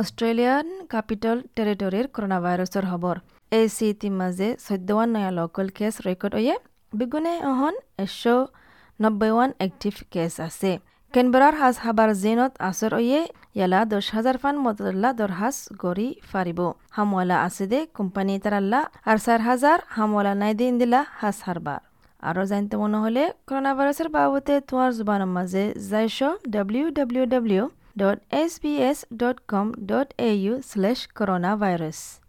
Australian capital টেরিটরির corona ভাইরাসের খবর এই সিটি মাঝে চৈধ্যৱান নয়া লোকাল কেস রেকর্ড হয়ে বিগুণে অহন একশো নব্বই অ্যাক্টিভ কেস আছে। কেনবেরার হাজ হাবার জিনত আসর ওয়ে ইয়ালা দশ হাজার ফান মতল্লা দরহাস গড়ি ফারিব হামওয়ালা আছে দে, কোম্পানি তারাল্লা আর চার হাজার হামওয়ালা নাই দিন দিলা হাস হারবার আরও জানতে মনে হলে করোনা ভাইরাসের বাবদে তোমার জুবানের মাঝে যাইছ ডাব্লিউ ডাব্লিউ ডাব্লিউ www.sbs.com.au/coronavirus